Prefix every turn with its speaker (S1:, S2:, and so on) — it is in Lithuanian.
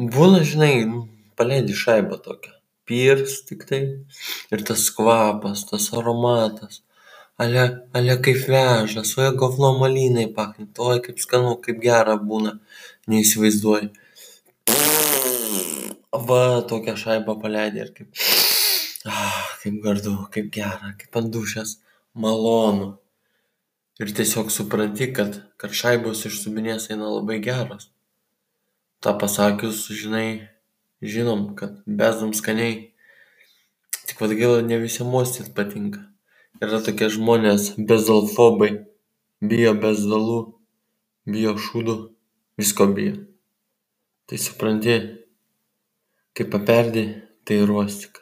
S1: būna žinai paleidi šaibą tokią. Pyrs tiktai ir tas kvapas tas aromatas. Ale ale kaip veža su govno malynai pachnet. Oi kaip skanu kaip gera būna. Neįsivaizduoji va tokią šaibą paleidi ir kaip ah kaip gardu kaip gera kaip ant dūšios malonu. Ir tiesiog supranti kad kad šaibos iš subinės eina labai geros tą pasakius žinai žinom kad bezdam skaniai. Tik vat gaila ne visiem uostyt patinka. Yra tokie žmonės bezdalfobai bijo bezdalų bijo šūdų visko bijo. Tai supranti kai paperdi tai ir uostyk